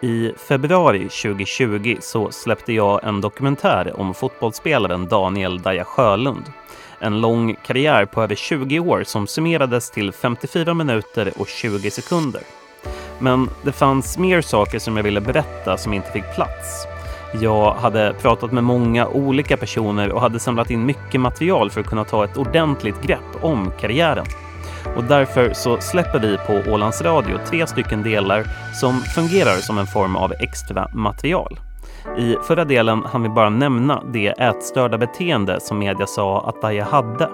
I februari 2020 så släppte jag en dokumentär om fotbollsspelaren Daniel Daja Sjölund. En lång karriär på över 20 år som summerades till 54 minuter och 20 sekunder. Men det fanns mer saker som jag ville berätta som inte fick plats. Jag hade pratat med många olika personer och hade samlat in mycket material för att kunna ta ett ordentligt grepp om karriären. Och därför så släpper vi på Ålands Radio tre stycken delar som fungerar som en form av extra material. I förra delen hann vi bara nämna det ätstörda beteende som media sa att Daja hade.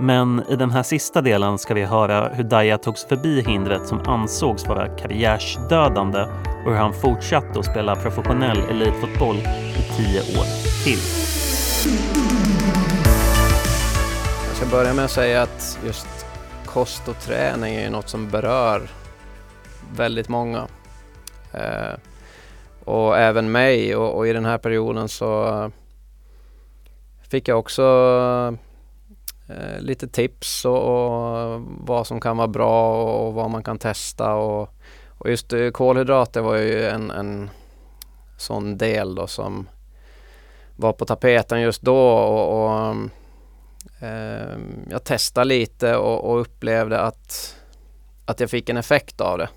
Men i den här sista delen ska vi höra hur Daja togs förbi hindret som ansågs vara karriärsdödande och hur han fortsatte att spela professionell elitfotboll i tio år till. Jag ska börja med att säga att just kost och träning är ju något som berör väldigt många. Eh, och även mig och, och, i den här perioden så fick jag också eh, lite tips och, och, vad som kan vara bra och, vad man kan testa och, och just eh, kolhydrater var ju en, en sån del då som var på tapeten just då och, och jag testade lite och, och, upplevde att, att jag fick en effekt av det.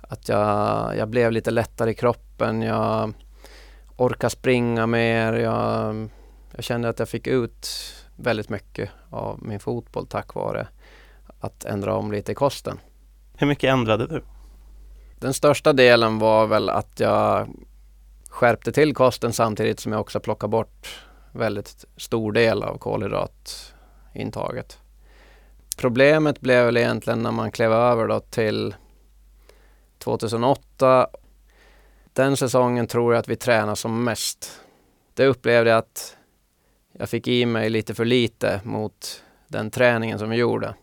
Att jag, jag blev lite lättare i kroppen, jag orkade springa mer, jag, jag kände att jag fick ut väldigt mycket av min fotboll tack vare att ändra om lite i kosten. Hur mycket ändrade du? Den största delen var väl att jag skärpte till kosten samtidigt som jag också plockade bort väldigt stor del av kolhydratintaget. Problemet blev väl egentligen när man klev över då till 2008. Den säsongen tror jag att vi tränade som mest. Det upplevde jag att jag fick i mig lite för lite mot den träningen som vi gjorde.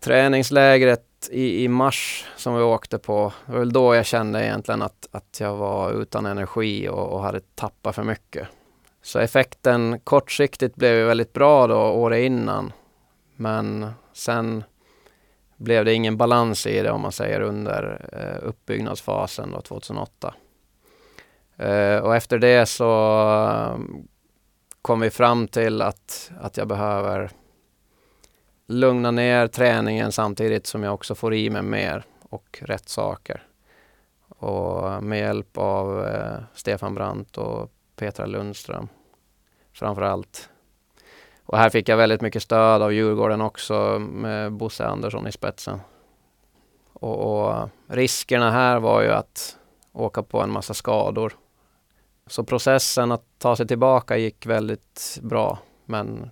Träningslägret i, i mars som vi åkte på, det var väl då jag kände egentligen att, att jag var utan energi och, och hade tappat för mycket. Så effekten kortsiktigt blev ju väldigt bra då året innan. Men sen blev det ingen balans i det om man säger under eh, uppbyggnadsfasen då 2008. Eh, och efter det så eh, kom vi fram till att, att jag behöver lugna ner träningen samtidigt som jag också får i mig mer och rätt saker. Och med hjälp av eh, Stefan Brandt och Petra Lundström framför allt. Och här fick jag väldigt mycket stöd av Djurgården också med Bosse Andersson i spetsen. Och, och riskerna här var ju att åka på en massa skador. Så processen att ta sig tillbaka gick väldigt bra men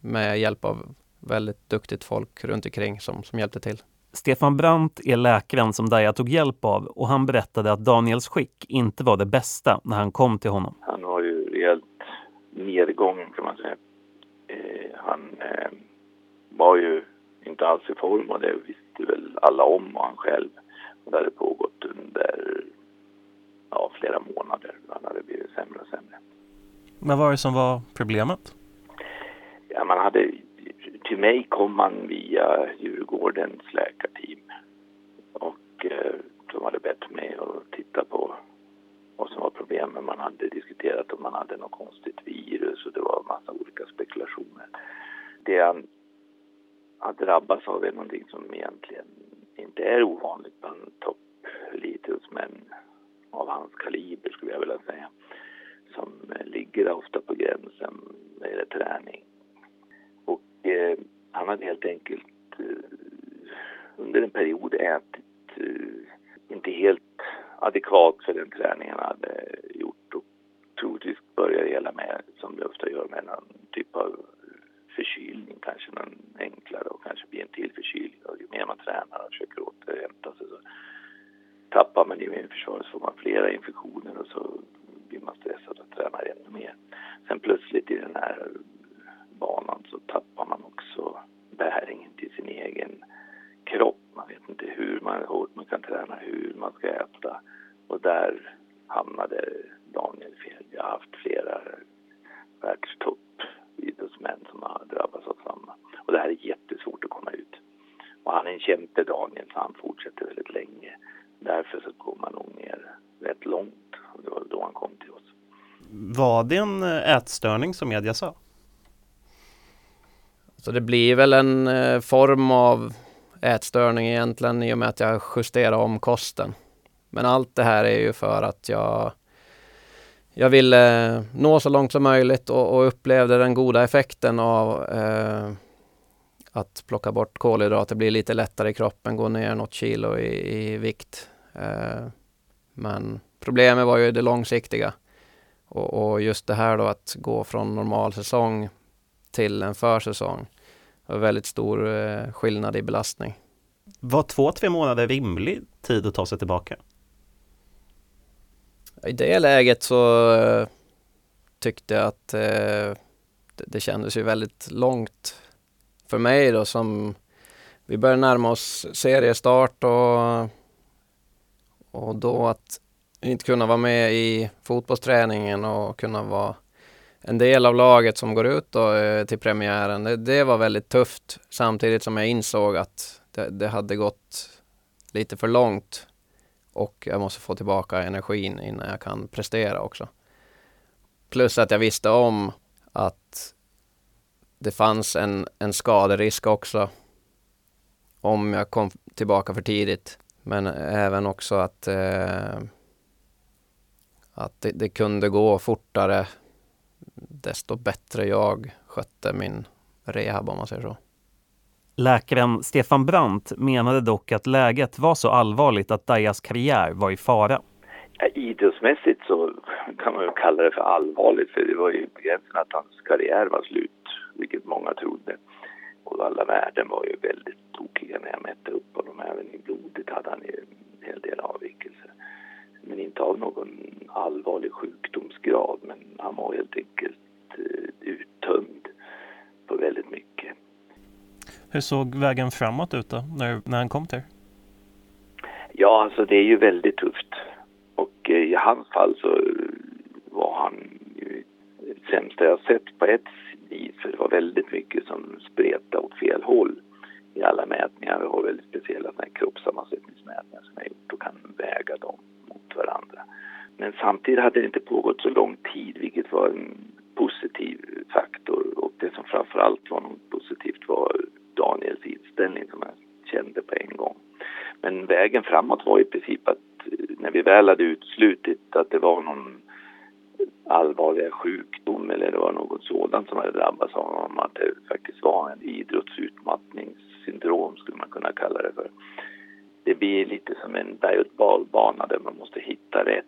med hjälp av väldigt duktigt folk runt omkring som, som hjälpte till. Stefan Brandt är läkaren som Daja tog hjälp av och han berättade att Daniels skick inte var det bästa när han kom till honom. Han har ju rejält nedgång kan man säga. Eh, han eh, var ju inte alls i form och det visste väl alla om och han själv. Och det hade pågått under ja, flera månader. Han hade blivit sämre och sämre. Vad var det som var problemet? Ja, man hade, till mig kom man via Djurgårdens läkarteam. Och eh, de hade bett mig att titta på vad som var problemet. Man hade diskuterat om man hade något konstigt virus och det var en massa olika spekulationer. Det han har drabbats av är någonting som egentligen inte är ovanligt bland toppelitidrottsmän av hans kaliber skulle jag vilja säga. Som ligger ofta på gränsen när det gäller träning. Och eh, han hade helt enkelt eh, under en period ätit eh, inte helt adekvat för den träning han hade gjort och troligtvis börjar det hela med, som det ofta gör, med någon typ av förkylning, kanske någon enklare och kanske blir en till förkylning och ju mer man tränar och försöker återhämta sig så tappar man immunförsvaret så får man flera infektioner och så blir man stressad och tränar ännu mer. Sen plötsligt i den här banan så tappar man också bäringen till sin egen kropp. Man vet inte hur man, hårt man kan träna, hur man ska äta. Och där hamnade Daniel fel. Jag har haft flera världstoppidrottsmän som har drabbats av samma. Och det här är jättesvårt att komma ut. Och han är en kämpe, Daniel, så han fortsätter väldigt länge. Därför så går man nog ner rätt långt. Och det var då han kom till oss. Var det en eh, ätstörning som media sa? Så det blir väl en eh, form av ätstörning egentligen i och med att jag justerar om kosten. Men allt det här är ju för att jag jag ville nå så långt som möjligt och, och upplevde den goda effekten av eh, att plocka bort kolhydrater, bli lite lättare i kroppen, gå ner något kilo i, i vikt. Eh, men problemet var ju det långsiktiga. Och, och, just det här då att gå från normal säsong till en försäsong. Det var väldigt stor eh, skillnad i belastning. Var två, tre månader rimlig tid att ta sig tillbaka? I det läget så eh, tyckte jag att eh, det, det kändes ju väldigt långt för mig då som vi börjar närma oss seriestart och, och då att inte kunna vara med i fotbollsträningen och kunna vara en del av laget som går ut då, eh, till premiären. Det, det, var väldigt tufft samtidigt som jag insåg att det, det, hade gått lite för långt och jag måste få tillbaka energin innan jag kan prestera också. Plus att jag visste om att det fanns en, en skaderisk också om jag kom tillbaka för tidigt. Men eh, även också att, eh, att det, det, kunde gå fortare desto bättre jag skötte min rehab om man säger så. Läkaren Stefan Brandt menade dock att läget var så allvarligt att Dajas karriär var i fara. Ja, idrottsmässigt så kan man ju kalla det för allvarligt för det var ju gränsen att hans karriär var slut, vilket många trodde. Och alla värden var ju väldigt tokiga när jag mätte upp honom. Även i blodet hade han ju en hel del avvikelser. Men inte av någon allvarlig sjukdomsgrad, men han var helt enkelt eh, uttömd på väldigt mycket. Hur såg vägen framåt ut då, när, när han kom till er? Ja, alltså det är ju väldigt tufft. Och eh, i hans fall så var han ju sämsta jag sett på ett vis. För det var väldigt mycket som spretade åt fel håll i alla mätningar. Vi har väldigt speciella kroppssammansättningsmätningar som jag gjort och kan väga dem mot varandra. Men samtidigt hade det inte pågått så lång tid vilket var en positiv faktor och det som framförallt var något positivt var Daniels inställning som jag kände på en gång. Men vägen framåt var i princip att eh, när vi väl hade uteslutit att det var någon allvarlig sjukdom eller det var något sådant som hade drabbats av honom, att det faktiskt var en idrottsutmattningssyndrom skulle man kunna kalla det för. Det blir lite som en berg och dalbana där man måste hitta rätt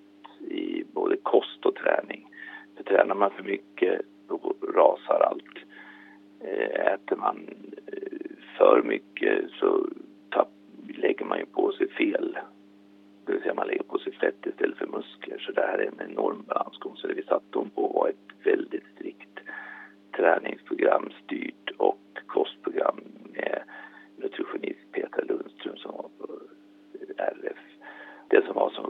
i både kost och träning. För tränar man för mycket då rasar allt. Eh, äter man eh, för mycket så tapp, lägger man ju på sig fel. Det vill säga man lägger på sig fett istället för muskler. Så det här är en enorm balansgång. Så det vi satte hon på var ett väldigt strikt träningsprogram styrt och kostprogram med nutritionist Peter Lundström som var på RF. Det som var så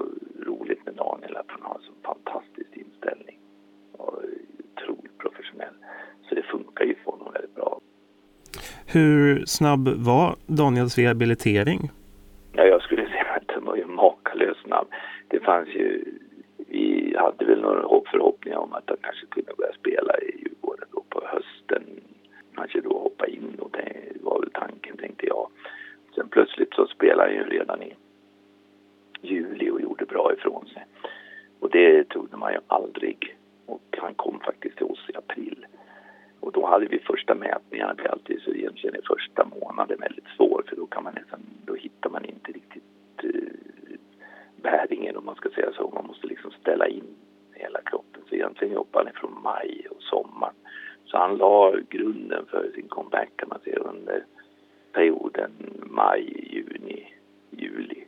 roligt med Daniel att han har en så fantastisk inställning och otroligt professionell. Så det funkar ju för honom väldigt bra. Hur snabb var Daniels rehabilitering? Ja, jag skulle säga att den var ju makalöst snabb. Det fanns ju, vi hade väl några hopp förhoppningar om att han kanske kunde börja spela i Djurgården då på hösten. Kanske då hoppa in och det var väl tanken tänkte jag. Sen plötsligt så spelade han ju redan i juli och gjorde bra ifrån sig. Och det trodde man ju aldrig. Och han kom faktiskt till oss i april. Och då hade vi första mätningarna, det är alltid så egentligen är första månaden väldigt svår för då kan man nästan, då hittar man inte riktigt eh, bäringen om man ska säga så. Man måste liksom ställa in hela kroppen. Så egentligen jobbar han från maj och sommaren. Så han la grunden för sin comeback kan man säga under perioden maj, juni, juli.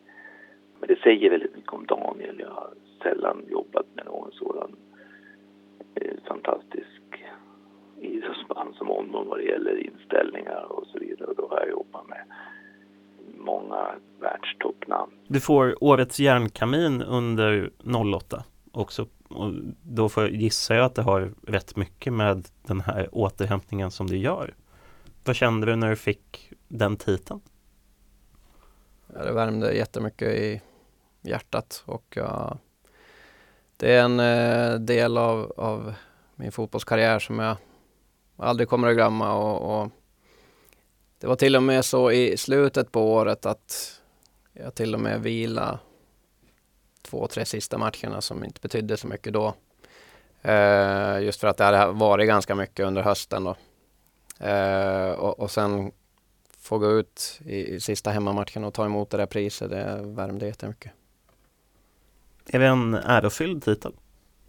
Men det säger väldigt mycket om Daniel. Jag har sällan jobbat med någon sådan eh, fantastisk idrottsman som honom vad det gäller inställningar och så vidare. Och då har jag jobbat med många världstoppnamn. Du får Årets järnkamin under 08 också. Och då får jag gissar jag att det har rätt mycket med den här återhämtningen som du gör. Vad kände du när du fick den titeln? Ja, det värmde jättemycket i hjärtat och jag det är en eh, del av, av min fotbollskarriär som jag aldrig kommer att glömma. Och, och, det var till och med så i slutet på året att jag till och med vila två, tre sista matcherna som inte betydde så mycket då. Eh, just för att det hade varit ganska mycket under hösten då. Eh, och, och sen få gå ut i, i sista hemmamatchen och ta emot det där priset, det värmde jättemycket. Är det en ärofylld titel?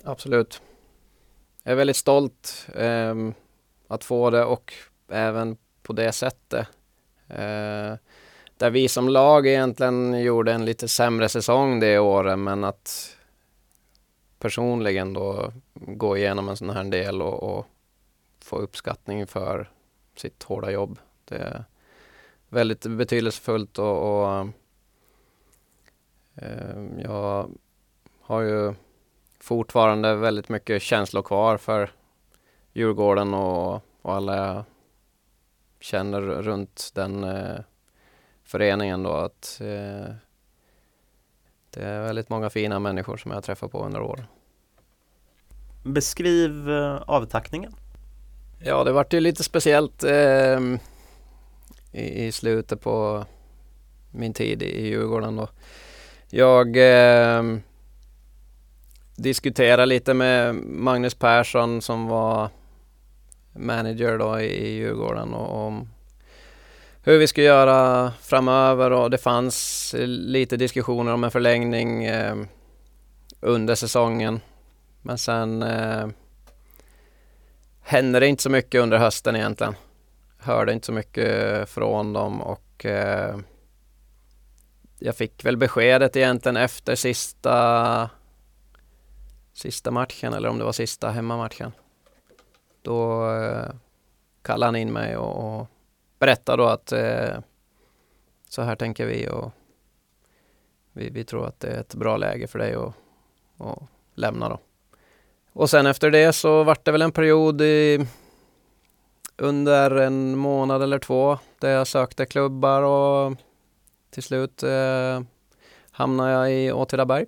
Absolut. Jag är väldigt stolt eh, att få det och även på det sättet. Eh, där vi som lag egentligen gjorde en lite sämre säsong det året men att personligen då gå igenom en sån här del och, och få uppskattning för sitt hårda jobb. Det är väldigt betydelsefullt och, och eh, jag har ju fortfarande väldigt mycket känslor kvar för Djurgården och, och alla jag känner runt den eh, föreningen då att eh, det är väldigt många fina människor som jag har träffat på under åren. Beskriv eh, avtackningen. Ja, det vart ju lite speciellt eh, i, i, slutet på min tid i Djurgården. Då. Jag eh, diskuterade lite med Magnus Persson som var manager då i Djurgården och om hur vi ska göra framöver och det fanns lite diskussioner om en förlängning eh, under säsongen. Men sen eh, hände det inte så mycket under hösten egentligen. Hörde inte så mycket från dem och eh, jag fick väl beskedet egentligen efter sista sista matchen eller om det var sista hemmamatchen. Då eh, kallade han in mig och, och berätta då att eh, så här tänker vi och vi, vi, tror att det är ett bra läge för dig att, att lämna då. Och sen efter det så vart det väl en period i, under en månad eller två där jag sökte klubbar och till slut eh, hamnade jag i Åtvidaberg.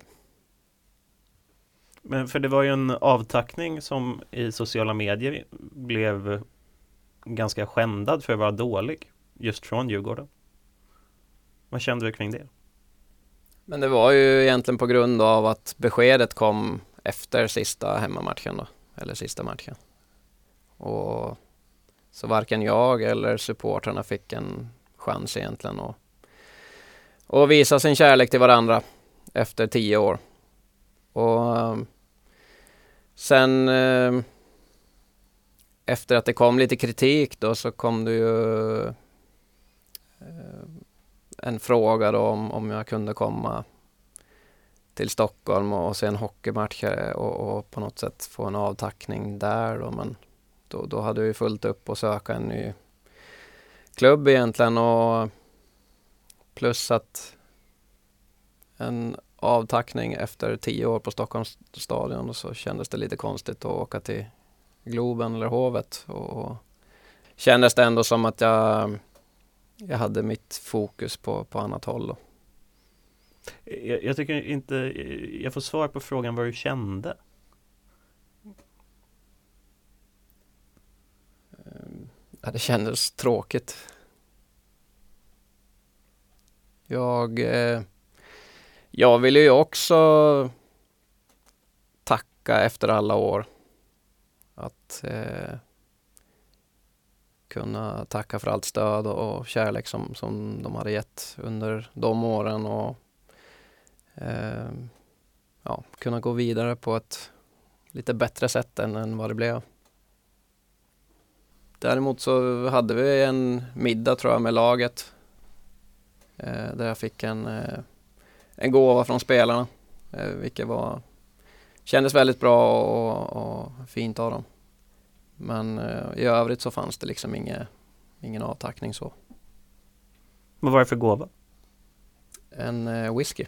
Men för det var ju en avtackning som i sociala medier blev ganska skändad för att vara dålig just från Djurgården. Vad kände du kring det? Men det var ju egentligen på grund av att beskedet kom efter sista hemmamatchen då, eller sista matchen. Och så varken jag eller supportrarna fick en chans egentligen att, att visa sin kärlek till varandra efter tio år. Och eh, sen eh, efter att det kom lite kritik då så kom det ju eh, en fråga då om, om jag kunde komma till Stockholm och se en hockeymatch eh, och, och, på något sätt få en avtackning där då. Men då, då hade vi fullt upp och söka en ny klubb egentligen och plus att en avtackning efter tio år på Stockholms stadion så kändes det lite konstigt att åka till Globen eller Hovet. Och kändes det ändå som att jag, jag hade mitt fokus på, på annat håll. Då. Jag, jag tycker inte jag får svar på frågan vad du kände. Ja, det kändes tråkigt. Jag, eh, jag ville ju också tacka efter alla år att eh, kunna tacka för allt stöd och, och kärlek som, som de hade gett under de åren och eh, ja, kunna gå vidare på ett lite bättre sätt än, än vad det blev. Däremot så hade vi en middag tror jag med laget eh, där jag fick en, eh, en gåva från spelarna, eh, vilket var kändes väldigt bra och, och fint av dem. Men eh, i övrigt så fanns det liksom inge, ingen avtackning så. Vad var det för gåva? En eh, whisky.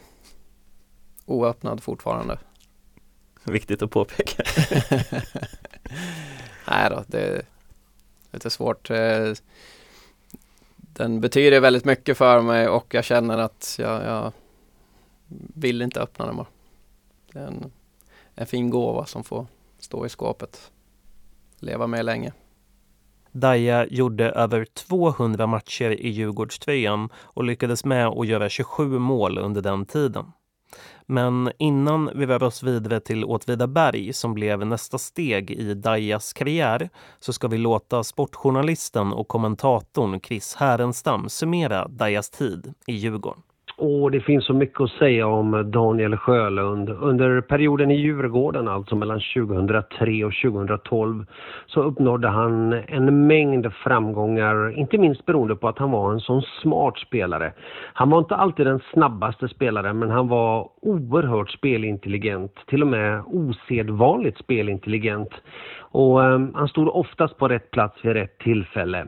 Oöppnad fortfarande. Viktigt att påpeka. Nej då, det är lite svårt. Eh, den betyder väldigt mycket för mig och jag känner att jag, jag vill inte öppna den bara. Det är en en fin gåva som får stå i skåpet. Leva med länge. Daja gjorde över 200 matcher i Djurgårdströjan och lyckades med att göra 27 mål under den tiden. Men innan vi rör oss vidare till Åtvidaberg som blev nästa steg i Dajas karriär så ska vi låta sportjournalisten och kommentatorn Chris Härenstam summera Dajas tid i Djurgården. Och det finns så mycket att säga om Daniel Sjölund. Under perioden i Djurgården, alltså mellan 2003 och 2012, så uppnådde han en mängd framgångar, inte minst beroende på att han var en sån smart spelare. Han var inte alltid den snabbaste spelaren, men han var oerhört spelintelligent, till och med osedvanligt spelintelligent. Och eh, han stod oftast på rätt plats vid rätt tillfälle.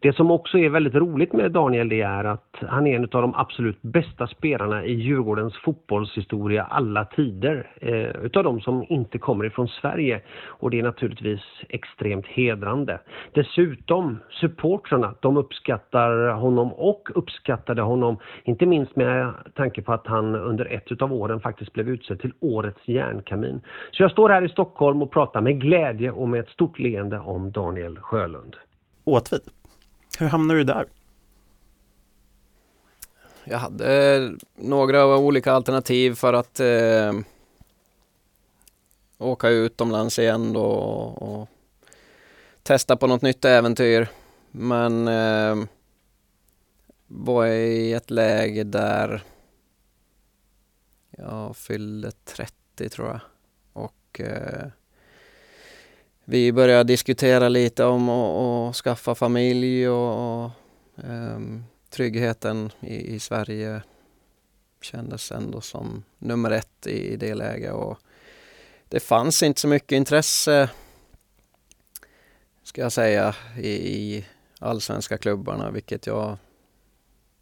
Det som också är väldigt roligt med Daniel det är att han är en av de absolut bästa spelarna i Djurgårdens fotbollshistoria alla tider. Eh, utav de som inte kommer ifrån Sverige. Och det är naturligtvis extremt hedrande. Dessutom, supportrarna, de uppskattar honom och uppskattade honom. Inte minst med tanke på att han under ett utav åren faktiskt blev utsedd till Årets järnkamin. Så jag står här i Stockholm och pratar med glädje och med ett stort leende om Daniel Sjölund. Åtvid. Hur hamnade du där? Jag hade eh, några olika alternativ för att eh, åka utomlands igen då och, och, testa på något nytt äventyr. Men eh, var i ett läge där jag fyllde 30 tror jag. Och eh, vi började diskutera lite om att skaffa familj och, och um, tryggheten i, i, Sverige kändes ändå som nummer ett i, i det läget. Och det fanns inte så mycket intresse, ska jag säga, i, i allsvenska klubbarna, vilket jag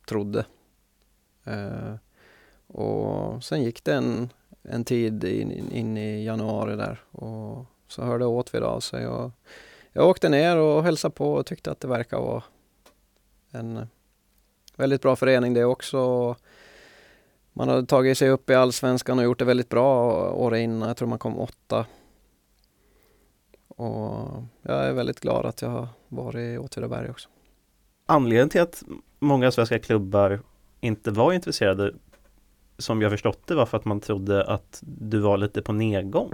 trodde. Uh, och sen gick det en, en tid in, in i januari där och så hörde Åtvid av sig och jag åkte ner och hälsade på och tyckte att det verkar vara en väldigt bra förening det också. Man hade tagit sig upp i allsvenskan och gjort det väldigt bra året innan. Jag tror man kom åtta. Och jag är väldigt glad att jag har varit i Åtvidaberg också. Anledningen till att många svenska klubbar inte var intresserade som jag förstått det var för att man trodde att du var lite på nedgång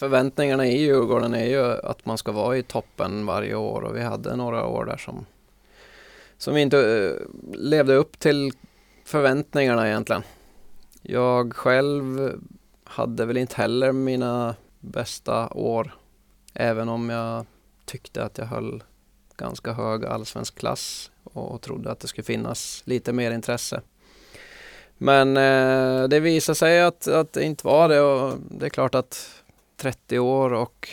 förväntningarna i Djurgården är ju att man ska vara i toppen varje år och vi hade några år där som, som vi inte eh, levde upp till förväntningarna egentligen. Jag själv hade väl inte heller mina bästa år, även om jag tyckte att jag höll ganska hög allsvensk klass och trodde att det skulle finnas lite mer intresse. Men eh, det visade sig att, att det inte var det och det är klart att 30 år och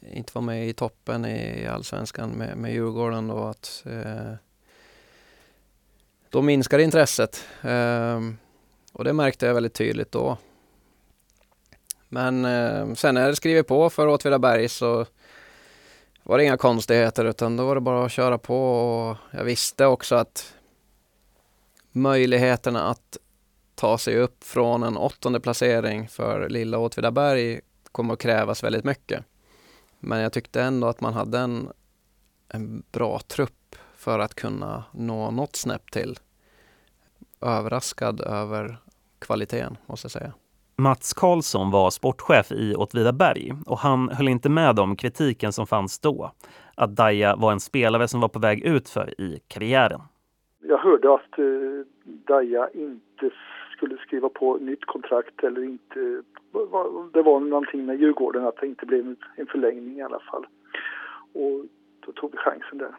inte var med i toppen i allsvenskan med, med Djurgården då att eh, då minskade intresset. Eh, och det märkte jag väldigt tydligt då. Men eh, sen när jag skrev på för Åtvidaberg så var det inga konstigheter utan då var det bara att köra på och jag visste också att möjligheterna att ta sig upp från en åttonde placering för lilla Åtvidaberg kommer att krävas väldigt mycket. Men jag tyckte ändå att man hade en, en bra trupp för att kunna nå något snäpp till. Överraskad över kvaliteten, måste jag säga. Mats Karlsson var sportchef i Åtvidaberg och han höll inte med om kritiken som fanns då. Att Daja var en spelare som var på väg ut för i karriären. Jag hörde att uh, Daja inte skulle skriva på nytt kontrakt eller inte. Det var någonting med Djurgården att det inte blev en förlängning i alla fall. Och då tog vi chansen där.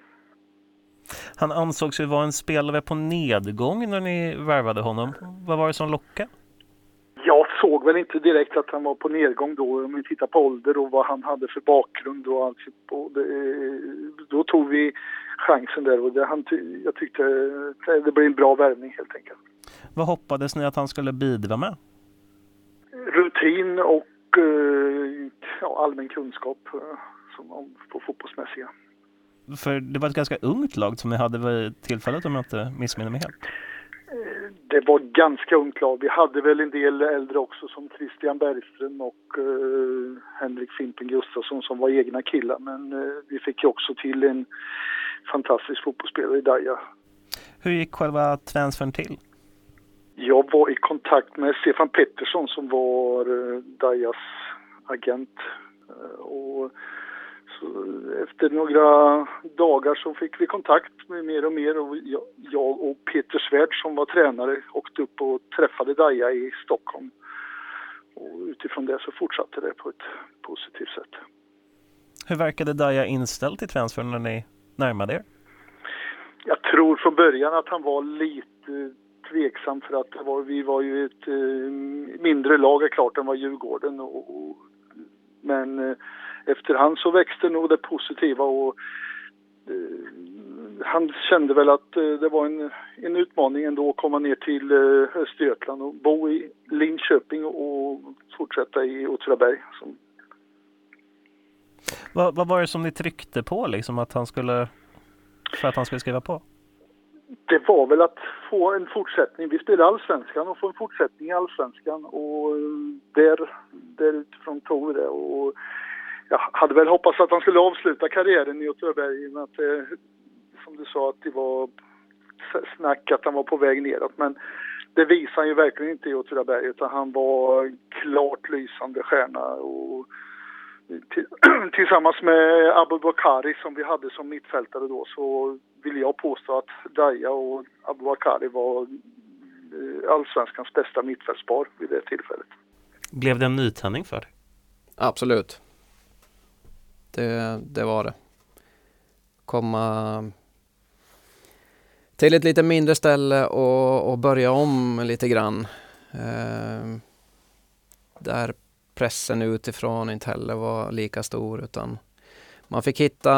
Han ansågs ju vara en spelare på nedgång när ni värvade honom. Vad var det som lockade? Jag såg väl inte direkt att han var på nedgång då om vi tittar på ålder och vad han hade för bakgrund och allt. Och det, då tog vi chansen där och det, han, jag tyckte det blev en bra värvning helt enkelt. Vad hoppades ni att han skulle bidra med? Rutin och eh, ja, allmän kunskap eh, som på fotbollsmässiga. För det var ett ganska ungt lag som ni hade vid tillfället om jag inte missminner mig helt. Eh, det var ganska ungt lag. Vi hade väl en del äldre också som Christian Bergström och uh, Henrik Fimpen Gustafsson som var egna killar. Men uh, vi fick ju också till en fantastisk fotbollsspelare i Daja. Hur gick själva transfern till? Jag var i kontakt med Stefan Pettersson som var uh, Dajas agent. Uh, och efter några dagar så fick vi kontakt med mer och mer och jag och Peter Svärd som var tränare åkte upp och träffade Daja i Stockholm. Och utifrån det så fortsatte det på ett positivt sätt. Hur verkade Daja inställd till transfern när ni närmade er? Jag tror från början att han var lite tveksam för att var, vi var ju ett eh, mindre lag är klart än vad Djurgården och, och men eh, efterhand så växte nog det positiva och eh, han kände väl att eh, det var en, en utmaning ändå att komma ner till eh, Östergötland och bo i Linköping och fortsätta i Åtvidaberg. Vad, vad, var det som ni tryckte på liksom att han skulle, för att han skulle skriva på? Det var väl att få en fortsättning. Vi spelade allsvenskan och få en fortsättning i allsvenskan och eh, där, där utifrån tog vi det. Och jag hade väl hoppats att han skulle avsluta karriären i Åtvidaberg i och med att det, som du sa, att det var snack att han var på väg neråt. Men det visade han ju verkligen inte i Åtvidaberg utan han var klart lysande stjärna. Och tillsammans med Abu Bakari som vi hade som mittfältare då så vill jag påstå att Daya och Abu Bakari var eh, allsvenskans bästa mittfältspar vid det tillfället. Blev det en nytändning för dig? Absolut. Det, det var det. Komma till ett lite mindre ställe och, och börja om lite grann. Eh, där pressen utifrån inte heller var lika stor utan man fick hitta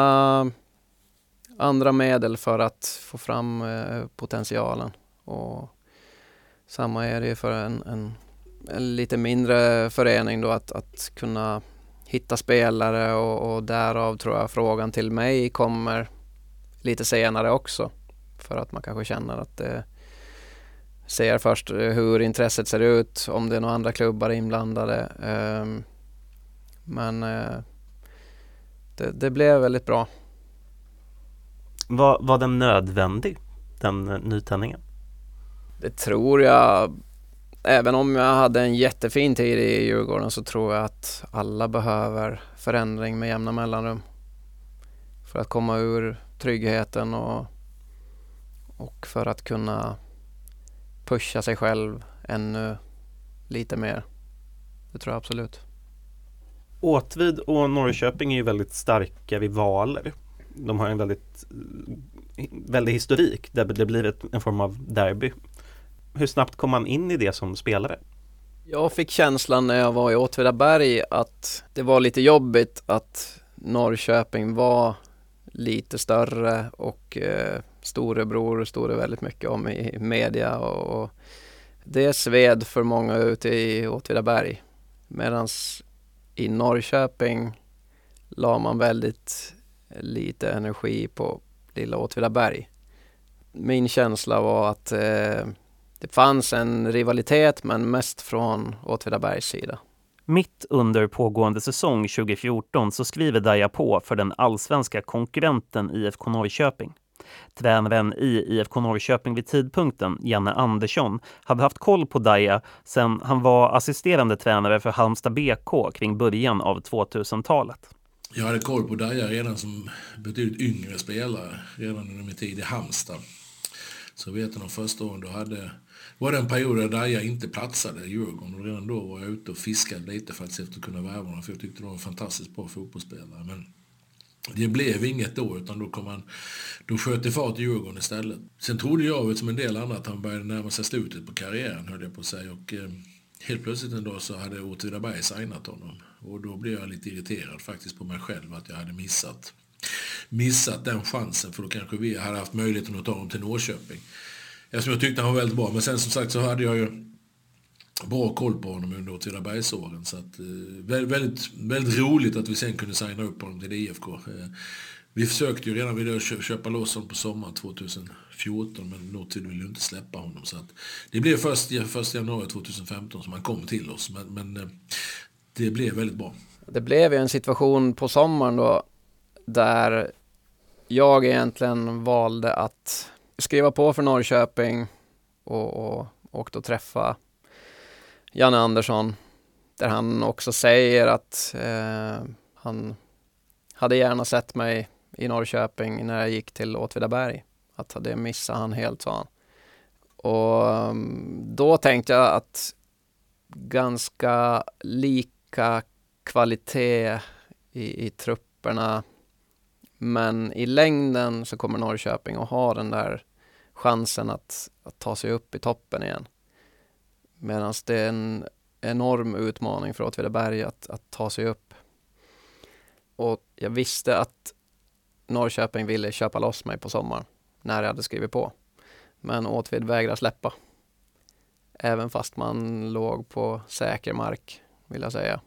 andra medel för att få fram eh, potentialen. Och samma är det för en, en, en, lite mindre förening då att, att kunna hitta spelare och, och därav tror jag frågan till mig kommer lite senare också. För att man kanske känner att det ser först hur intresset ser ut, om det är några andra klubbar inblandade. Um, men uh, det, det, blev väldigt bra. Var, var den nödvändig, den nytändningen? Det tror jag även om jag hade en jättefin tid i Djurgården så tror jag att alla behöver förändring med jämna mellanrum. För att komma ur tryggheten och, och för att kunna pusha sig själv ännu lite mer. Det tror jag absolut. Åtvid och Norrköping är ju väldigt starka rivaler. De har en väldigt, väldigt historik där det blir en form av derby hur snabbt kom man in i det som spelare? Jag fick känslan när jag var i Åtvidaberg att det var lite jobbigt att Norrköping var lite större och eh, storebror stod det väldigt mycket om i media och, och det sved för många ute i Åtvidaberg. Medan i Norrköping la man väldigt lite energi på lilla Åtvidaberg. Min känsla var att eh, det fanns en rivalitet men mest från Åtvidabergs sida. Mitt under pågående säsong 2014 så skriver Daja på för den allsvenska konkurrenten IFK Norrköping. Tränaren i IFK Norrköping vid tidpunkten, Janne Andersson, hade haft koll på Daja sedan han var assisterande tränare för Halmstad BK kring början av 2000-talet. Jag hade koll på Daja redan som betydligt yngre spelare, redan under min tid i Halmstad. Så vet jag de första åren då hade var det en period där Daja inte platsade i Djurgården och redan då var jag ute och fiskade lite för att kunna värva honom för jag tyckte de var en fantastiskt bra fotbollsspelare. Men det blev inget då utan då, kom han, då sköt det fart i Djurgården istället. Sen trodde jag som en del andra att han började närma sig slutet på karriären höll jag på att säga. Och, eh, helt plötsligt en dag så hade Åtvidaberg signat honom. Och då blev jag lite irriterad faktiskt på mig själv att jag hade missat, missat den chansen för då kanske vi hade haft möjligheten att ta honom till Norrköping. Eftersom jag tyckte han var väldigt bra. Men sen som sagt så hade jag ju bra koll på honom under Åtvidabergsåren. Så att, eh, väldigt, väldigt roligt att vi sen kunde signa upp honom till IFK. Eh, Vi försökte ju redan vid det köpa loss honom på sommaren 2014 men Notid ville ju inte släppa honom. Så att det blev först, först januari 2015 som han kom till oss. Men, men eh, det blev väldigt bra. Det blev ju en situation på sommaren då där jag egentligen valde att skriva på för Norrköping och, och åkte och träffa Janne Andersson där han också säger att eh, han hade gärna sett mig i Norrköping när jag gick till Åtvidaberg. Att det missade han helt, sa han. Och mm, då tänkte jag att ganska lika kvalitet i, i trupperna. Men i längden så kommer Norrköping att ha den där chansen att, att ta sig upp i toppen igen. Medan det är en enorm utmaning för Åtvidaberg att, att ta sig upp. Och jag visste att Norrköping ville köpa loss mig på sommaren när jag hade skrivit på. Men Åtvid vägrade släppa. Även fast man låg på säker mark, vill jag säga.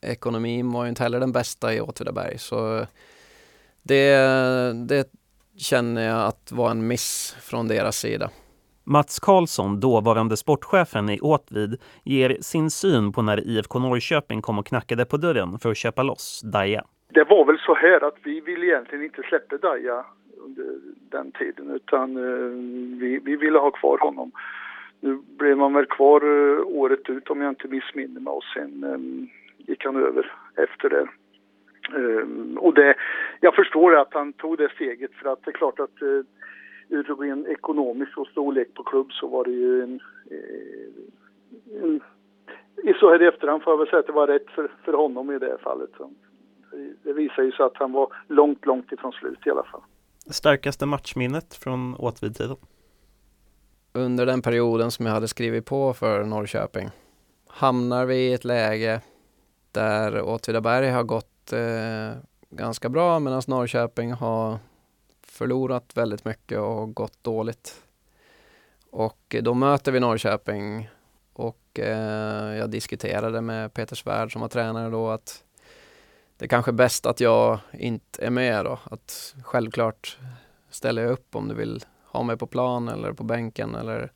Ekonomin var ju inte heller den bästa i Åtvidaberg, så det, det känner jag att var en miss från deras sida. Mats Karlsson, dåvarande sportchefen i Åtvid, ger sin syn på när IFK Norrköping kom och knackade på dörren för att köpa loss Daja. Det var väl så här att vi ville egentligen inte släppa Daja under den tiden utan eh, vi, vi ville ha kvar honom. Nu blev man väl kvar eh, året ut om jag inte missminner mig och sen eh, gick han över efter det. Um, och det, jag förstår att han tog det steget för att det är klart att uh, ur ren ekonomisk och storlek på klubb så var det ju en, en så här i efterhand får jag väl säga att det var rätt för, för honom i det fallet. Det visar ju sig att han var långt, långt ifrån slut i alla fall. Starkaste matchminnet från Åtvid-tiden? Under den perioden som jag hade skrivit på för Norrköping hamnar vi i ett läge där Åtvidaberg har gått eh, ganska bra medan Norrköping har förlorat väldigt mycket och gått dåligt. Och då möter vi Norrköping och eh, jag diskuterade med Peter Svärd som var tränare då att det är kanske är bäst att jag inte är med då. Att självklart ställer jag upp om du vill ha mig på plan eller på bänken eller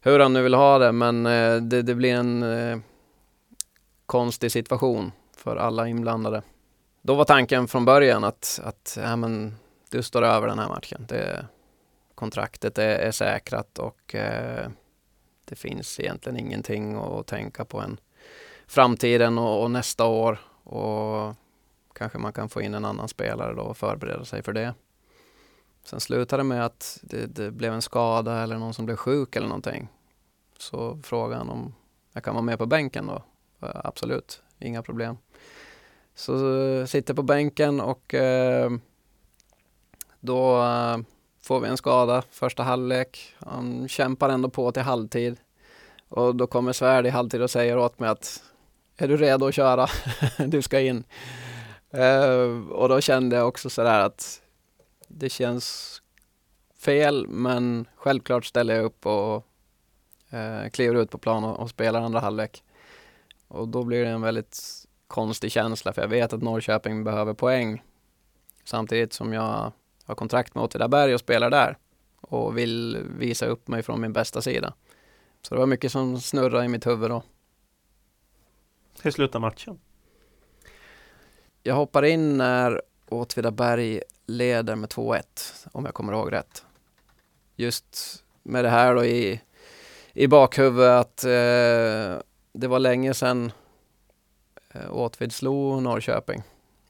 hur han nu vill ha det. Men eh, det, det, blir en eh, konstig situation för alla inblandade. Då var tanken från början att, att ja, men, du står över den här matchen. Det, kontraktet är, är säkrat och eh, det finns egentligen ingenting att tänka på än framtiden och, och, nästa år och kanske man kan få in en annan spelare då och förbereda sig för det. Sen slutade det med att det, det blev en skada eller någon som blev sjuk eller någonting. Så frågan om jag kan vara med på bänken då? Eh, absolut, inga problem. Så eh, sitter på bänken och eh, då uh, får vi en skada första halvlek. Han kämpar ändå på till halvtid. Och då kommer Svärd i halvtid och säger åt mig att är du redo att köra? du ska in. Uh, och då kände jag också sådär att det känns fel men självklart ställer jag upp och uh, kliver ut på plan och, och spelar andra halvlek. Och då blir det en väldigt konstig känsla för jag vet att Norrköping behöver poäng. Samtidigt som jag har kontrakt med Åtvidaberg och spelar där och vill visa upp mig från min bästa sida. Så det var mycket som snurrade i mitt huvud då. Hur slutar matchen? Jag hoppar in när Åtvidaberg leder med 2-1, om jag kommer ihåg rätt. Just med det här då i, i bakhuvudet att eh, det var länge sedan eh, Åtvid slog Norrköping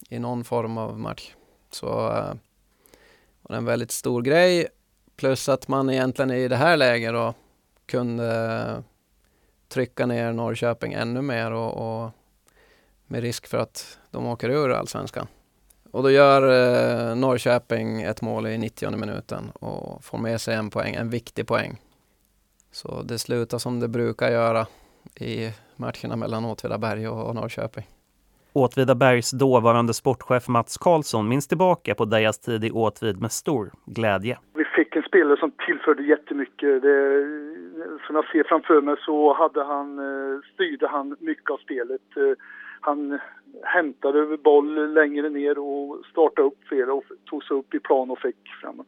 i någon form av match. Så eh, och en väldigt stor grej. Plus att man egentligen i det här läget då kunde trycka ner Norrköping ännu mer och, och med risk för att de åker ur allsvenskan. Och då gör eh, Norrköping ett mål i 90 minuten och får med sig en poäng, en viktig poäng. Så det slutar som det brukar göra i matcherna mellan Åtvidaberg och, och Norrköping. Åtvidabergs dåvarande sportchef Mats Karlsson minns tillbaka på Dejas tid i Åtvid med stor glädje. Vi fick en spelare som tillförde jättemycket. Det, som jag ser framför mig så hade han, eh, styrde han mycket av spelet. Eh, han hämtade boll längre ner och startade upp flera och tog sig upp i plan och fick fram.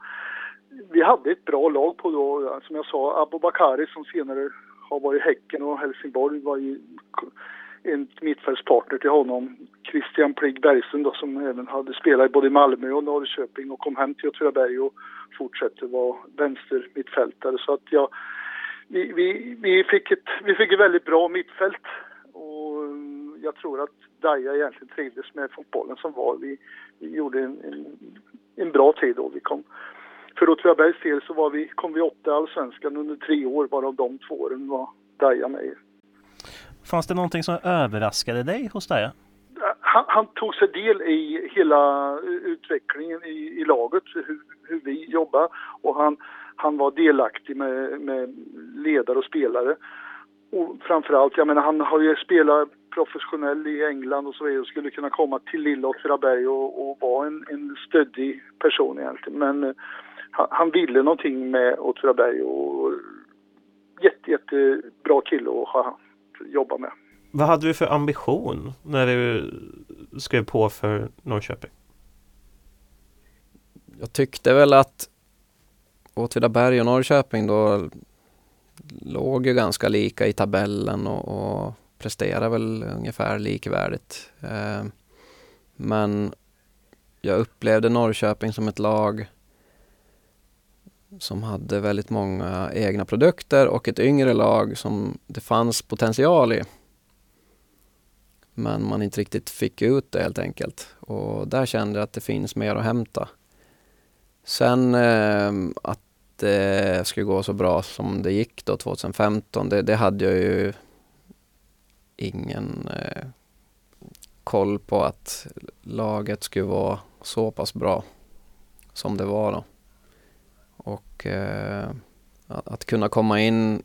Vi hade ett bra lag på då, som jag sa, Abubakari som senare har varit Häcken och Helsingborg var ju en mittfältspartner till honom. Christian Pligg Bergström då, som även hade spelat både i Malmö och Norrköping och kom hem till Åtvidaberg och fortsätter vara vänster mittfältare. Så att ja, vi, vi, vi, fick ett, vi fick ett väldigt bra mittfält och mm, jag tror att Daja egentligen trivdes med fotbollen som var. Vi, vi gjorde en, en, en bra tid då. Vi kom, för Åtvidabergs del så var vi, kom vi åtta i Allsvenskan under tre år, varav de två åren var Daja med Fanns det någonting som överraskade dig hos dig? Han, han, tog sig del i hela utvecklingen i, i laget, hur, hur, vi jobbar och han, han var delaktig med, med ledare och spelare. Och framförallt, jag menar han har ju spelat professionell i England och så vidare och skulle kunna komma till lilla Åtvidaberg och, och vara en, en stöddig person egentligen. Men uh, han, han ville någonting med Åtvidaberg och jätte, jättebra kille att ha jobba med. Vad hade du för ambition när du skrev på för Norrköping? Jag tyckte väl att Åtvidaberg och Norrköping då låg ju ganska lika i tabellen och, och presterade väl ungefär likvärdigt. Eh, men jag upplevde Norrköping som ett lag som hade väldigt många egna produkter och ett yngre lag som det fanns potential i. Men man inte riktigt fick ut det helt enkelt. Och där kände jag att det finns mer att hämta. Sen eh, att det skulle gå så bra som det gick då 2015, det, det hade jag ju ingen eh, koll på att laget skulle vara så pass bra som det var då. Och eh, att kunna komma in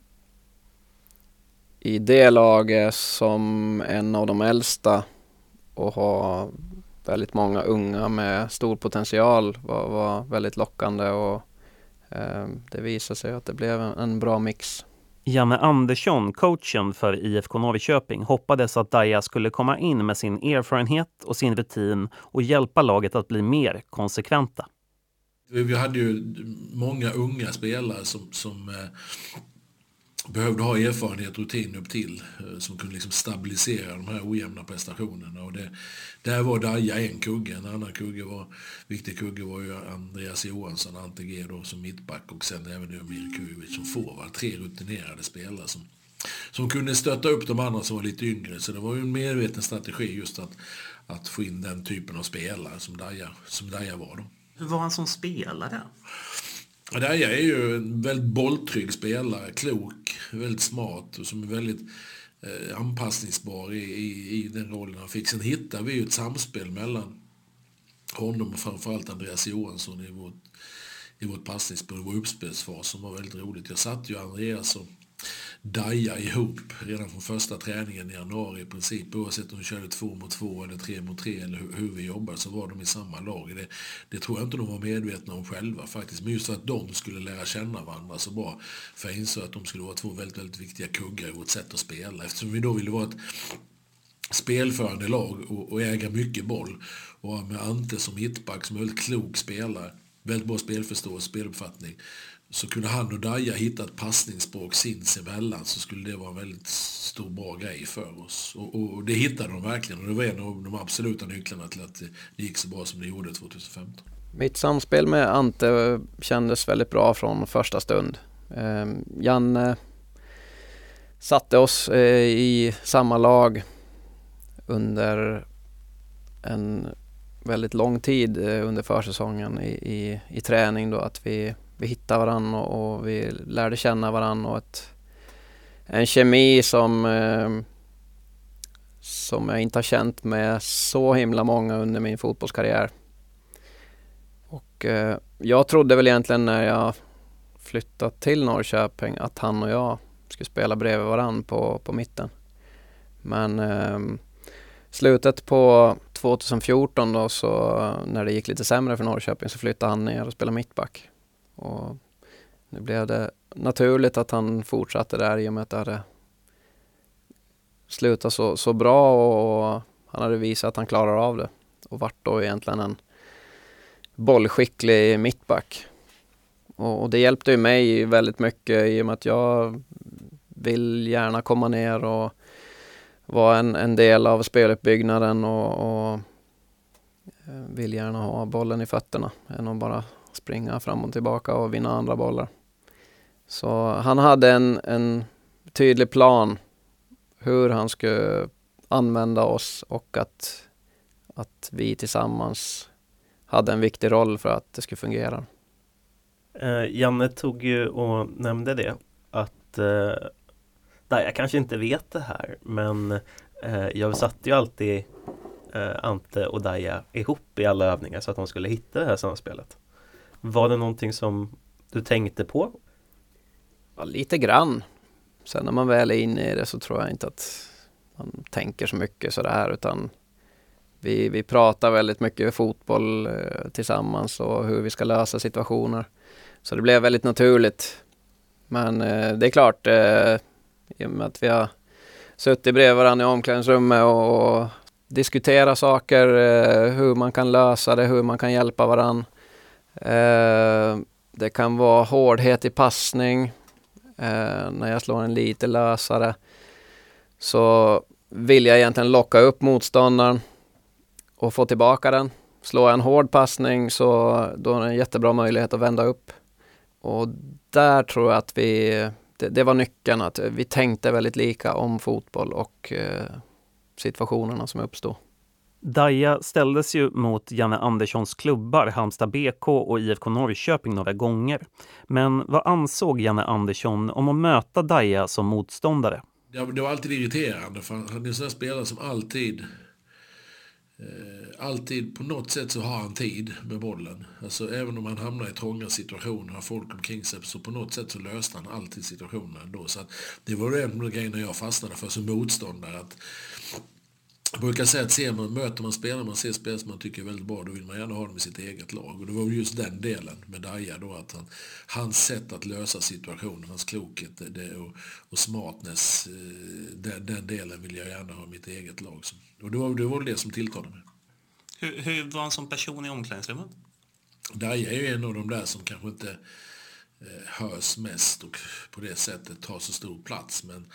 i det laget som en av de äldsta och ha väldigt många unga med stor potential var, var väldigt lockande och eh, det visade sig att det blev en, en, bra mix. Janne Andersson, coachen för IFK Norrköping, hoppades att Daja skulle komma in med sin erfarenhet och sin rutin och hjälpa laget att bli mer konsekventa. Vi hade ju många unga spelare som, som eh, behövde ha erfarenhet och rutin upp till eh, som kunde liksom stabilisera de här ojämna prestationerna. Och det, där var Daja en kugge. En annan kugge var, viktig kugge var ju Andreas Johansson, Ante G då, som mittback och sen även Emir Kujovic som forward. Tre rutinerade spelare som, som kunde stötta upp de andra som var lite yngre. Så det var ju en medveten strategi just att, att få in den typen av spelare som Daja, som Daja var. Då. Hur var han som spelare? Daja är ju en väldigt bolltrygg spelare, klok, väldigt smart och som är väldigt eh, anpassningsbar i, i, i, den rollen han fick. Sen hittade vi ju ett samspel mellan honom och framförallt Andreas Johansson i vårt, i vårt passningsspel, vår uppspelsfas som var väldigt roligt. Jag satt ju Andreas och daja ihop redan från första träningen i januari i princip. Oavsett om vi körde två mot två eller tre mot tre eller hur, hur vi jobbade så var de i samma lag. Det, det tror jag inte de var medvetna om själva faktiskt. Men just för att de skulle lära känna varandra så bra. För jag insåg att de skulle vara två väldigt, väldigt viktiga kuggar i vårt sätt att spela. Eftersom vi då ville vara ett spelförande lag och, och äga mycket boll. Och med Ante som mittback som är väldigt klok spelare. Väldigt bra spelförståelse, speluppfattning så kunde han och Daja hitta ett passningsspråk sinsemellan så skulle det vara en väldigt stor bra grej för oss. Och, och, det hittade de verkligen och det var en av de absoluta nycklarna till att det gick så bra som det gjorde 2015. Mitt samspel med Ante kändes väldigt bra från första stund. Eh, Janne satte oss eh, i samma lag under en väldigt lång tid eh, under försäsongen i, i, i träning då att vi vi hittade varandra och, och, vi lärde känna varandra och ett, en kemi som eh, som jag inte har känt med så himla många under min fotbollskarriär. Och eh, jag trodde väl egentligen när jag flyttade till Norrköping att han och jag skulle spela bredvid varandra på, på mitten. Men eh, slutet på 2014 då så när det gick lite sämre för Norrköping så flyttade han ner och spelade mittback. Och nu blev det naturligt att han fortsatte där i och med att det hade slutat så, så bra och han hade visat att han klarar av det och vart då egentligen en bollskicklig mittback. Och, och det hjälpte ju mig väldigt mycket i och med att jag vill gärna komma ner och vara en, en del av speluppbyggnaden och, och eh, vill gärna ha bollen i fötterna än att bara springa fram och tillbaka och vinna andra bollar. Så han hade en, en tydlig plan hur han skulle använda oss och att, att vi tillsammans hade en viktig roll för att det skulle fungera. Eh, Janne tog ju och nämnde det att eh, nej, jag kanske inte vet det här men eh, jag satte ju alltid eh, Ante och Daja ihop i alla övningar så att de skulle hitta det här samspelet. Var det någonting som du tänkte på? Ja, lite grann. Sen när man väl är inne i det så tror jag inte att man tänker så mycket sådär utan vi, vi pratar väldigt mycket fotboll eh, tillsammans och hur vi ska lösa situationer. Så det blev väldigt naturligt. Men eh, det är klart, eh, i och med att vi har suttit bredvid varandra i omklädningsrummet och, och diskuterat saker, eh, hur man kan lösa det, hur man kan hjälpa varandra. Eh, det kan vara hårdhet i passning. Eh, när jag slår en lite lösare så vill jag egentligen locka upp motståndaren och få tillbaka den. Slår jag en hård passning så då är det en jättebra möjlighet att vända upp. Och där tror jag att vi, det, det var nyckeln, att vi tänkte väldigt lika om fotboll och eh, situationerna som uppstod. Daja ställdes ju mot Janne Anderssons klubbar Halmstad BK och IFK Norrköping några gånger. Men vad ansåg Janne Andersson om att möta Daja som motståndare? Det var alltid irriterande för han är en sån spelare som alltid Eh, alltid på något sätt så har han tid med bollen. Alltså även om han hamnar i trånga situationer, har folk omkring sig, så på något sätt så löste han alltid situationen ändå. Så att det var en av grejerna jag fastnade för som motståndare. Att jag brukar säga att ser man, möter man spelare, man ser spelare som man tycker är väldigt bra, då vill man gärna ha dem i sitt eget lag. Och det var just den delen med Daja då, att han, hans sätt att lösa situationen, hans klokhet det, och, och smartness, eh, den, den, delen vill jag gärna ha i mitt eget lag. Och det var det, var det som tilltalade mig. Hur, hur var han som person i omklädningsrummet? Daja är ju en av de där som kanske inte eh, hörs mest och på det sättet tar så stor plats. Men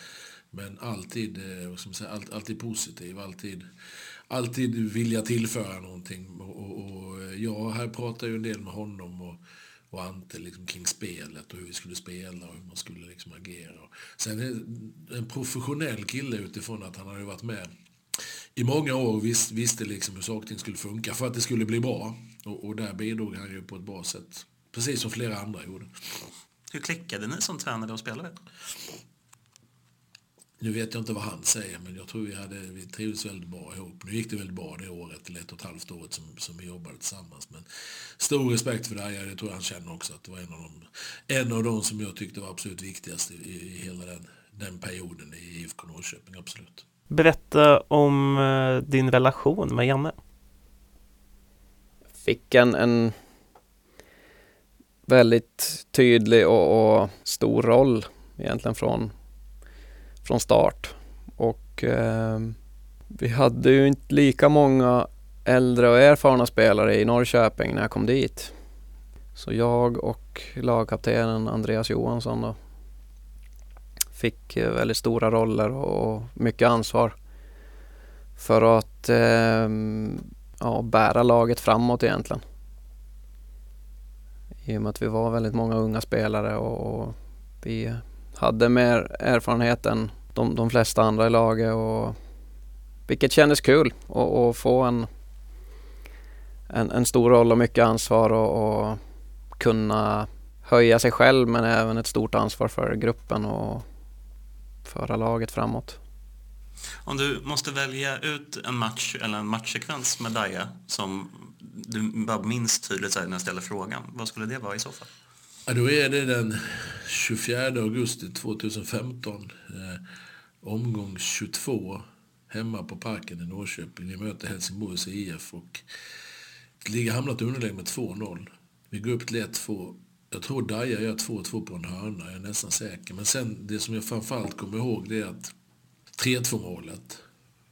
men alltid, eh, vad ska man säga, alltid positiv, alltid, alltid vilja tillföra någonting. Och, och, och eh, jag här pratar ju en del med honom och, och Ante liksom kring spelet och hur vi skulle spela och hur man skulle liksom agera. Sen är en professionell kille utifrån att han hade varit med i många år och visst, visste liksom hur saker skulle funka för att det skulle bli bra. Och, och där bidrog han ju på ett bra sätt. Precis som flera andra gjorde. Hur klickade ni som tränare och spelare? Nu vet jag inte vad han säger, men jag tror vi, hade, vi trivdes väldigt bra ihop. Nu gick det väldigt bra det året, eller ett och ett halvt året som, som vi jobbade tillsammans. Men stor respekt för det här, det tror jag han känner också, att det var en av de, en av de som jag tyckte var absolut viktigast i, i hela den, den perioden i IFK Norrköping, absolut. Berätta om eh, din relation med Janne. Fick en, en väldigt tydlig och, och stor roll egentligen från från start. Och eh, vi hade ju inte lika många äldre och erfarna spelare i Norrköping när jag kom dit. Så jag och lagkaptenen Andreas Johansson då, fick eh, väldigt stora roller och mycket ansvar för att eh, ja, bära laget framåt egentligen. I och med att vi var väldigt många unga spelare och vi hade mer erfarenhet än de, de flesta andra i laget. Och, vilket kändes kul att få en, en, en, stor roll och mycket ansvar och, och, kunna höja sig själv men även ett stort ansvar för gruppen och föra laget framåt. Om du måste välja ut en match eller en matchsekvens med Daja som du bara minns tydligt när jag ställer frågan, vad skulle det vara i så fall? Ja, då är det den 24 augusti 2015. Eh, omgång 22. Hemma på Parken i Norrköping. Vi möter Helsingborgs IF och ligger hamnat i underläge med 2-0. Vi går upp till 1-2 jag tror Daja gör 2-2 på en hörna, jag är nästan säker. Men sen, det som jag framförallt kommer ihåg det är att 3-2 målet,